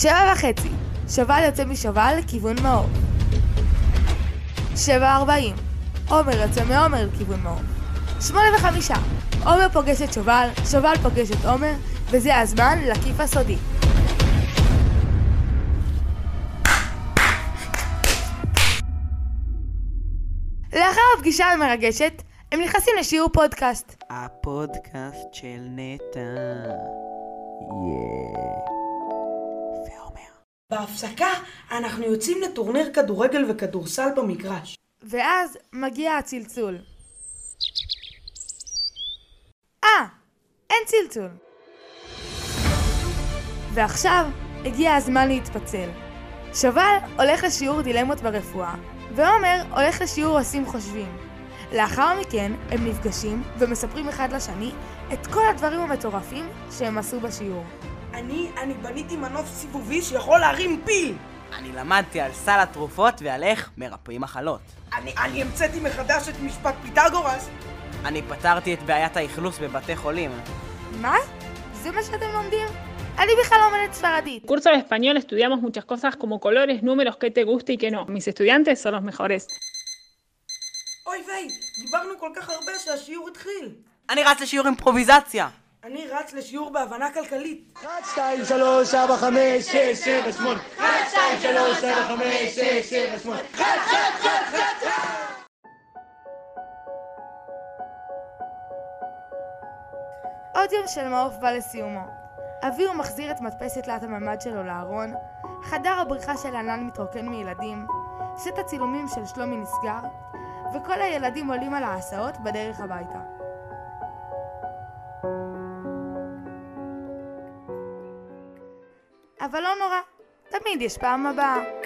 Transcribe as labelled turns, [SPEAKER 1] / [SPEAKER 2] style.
[SPEAKER 1] שבע וחצי, שובל יוצא משובל לכיוון מאור. שבע ארבעים, עומר יוצא מעומר לכיוון מאור. שמונה וחמישה, עומר פוגש את שובל, שובל פוגש את עומר, וזה הזמן לכיף הסודי. לאחר הפגישה המרגשת, הם נכנסים לשיעור פודקאסט.
[SPEAKER 2] הפודקאסט של נטע. ועומר.
[SPEAKER 3] בהפסקה אנחנו יוצאים לטורניר כדורגל וכדורסל במגרש.
[SPEAKER 1] ואז מגיע הצלצול. אה, אין צלצול. ועכשיו הגיע הזמן להתפצל. שובל הולך לשיעור דילמות ברפואה, ועומר הולך לשיעור עושים חושבים. לאחר מכן הם נפגשים ומספרים אחד לשני את כל הדברים המטורפים שהם עשו בשיעור.
[SPEAKER 3] אני, אני בניתי מנוף סיבובי שיכול להרים פיל!
[SPEAKER 2] אני למדתי על סל התרופות ועל איך מרפאים מחלות.
[SPEAKER 3] אני, אני המצאתי מחדש את משפט פיתגורס!
[SPEAKER 2] אני פתרתי את בעיית האכלוס בבתי חולים.
[SPEAKER 1] מה? זה מה שאתם לומדים? אני בכלל
[SPEAKER 4] curso de español estudiamos muchas cosas como colores, números, qué te gusta y qué no. Mis estudiantes son los mejores.
[SPEAKER 3] אוי ויי, דיברנו כל כך הרבה שהשיעור התחיל.
[SPEAKER 2] אני רץ לשיעור אימפרוביזציה.
[SPEAKER 3] אני רץ לשיעור בהבנה כלכלית.
[SPEAKER 5] 1, 2, 3, 4, 5, 6, 7, 8 1, 2, 3, 4, 5, 6, 7, 8
[SPEAKER 1] עוד יום של מעוף בא לסיומו. אביר מחזיר את מדפסת תלת הממ"ד שלו לארון, חדר הבריחה של ענן מתרוקן מילדים, סט הצילומים של שלומי נסגר, וכל הילדים עולים על ההסעות בדרך הביתה. אבל לא נורא, תמיד יש פעם הבאה.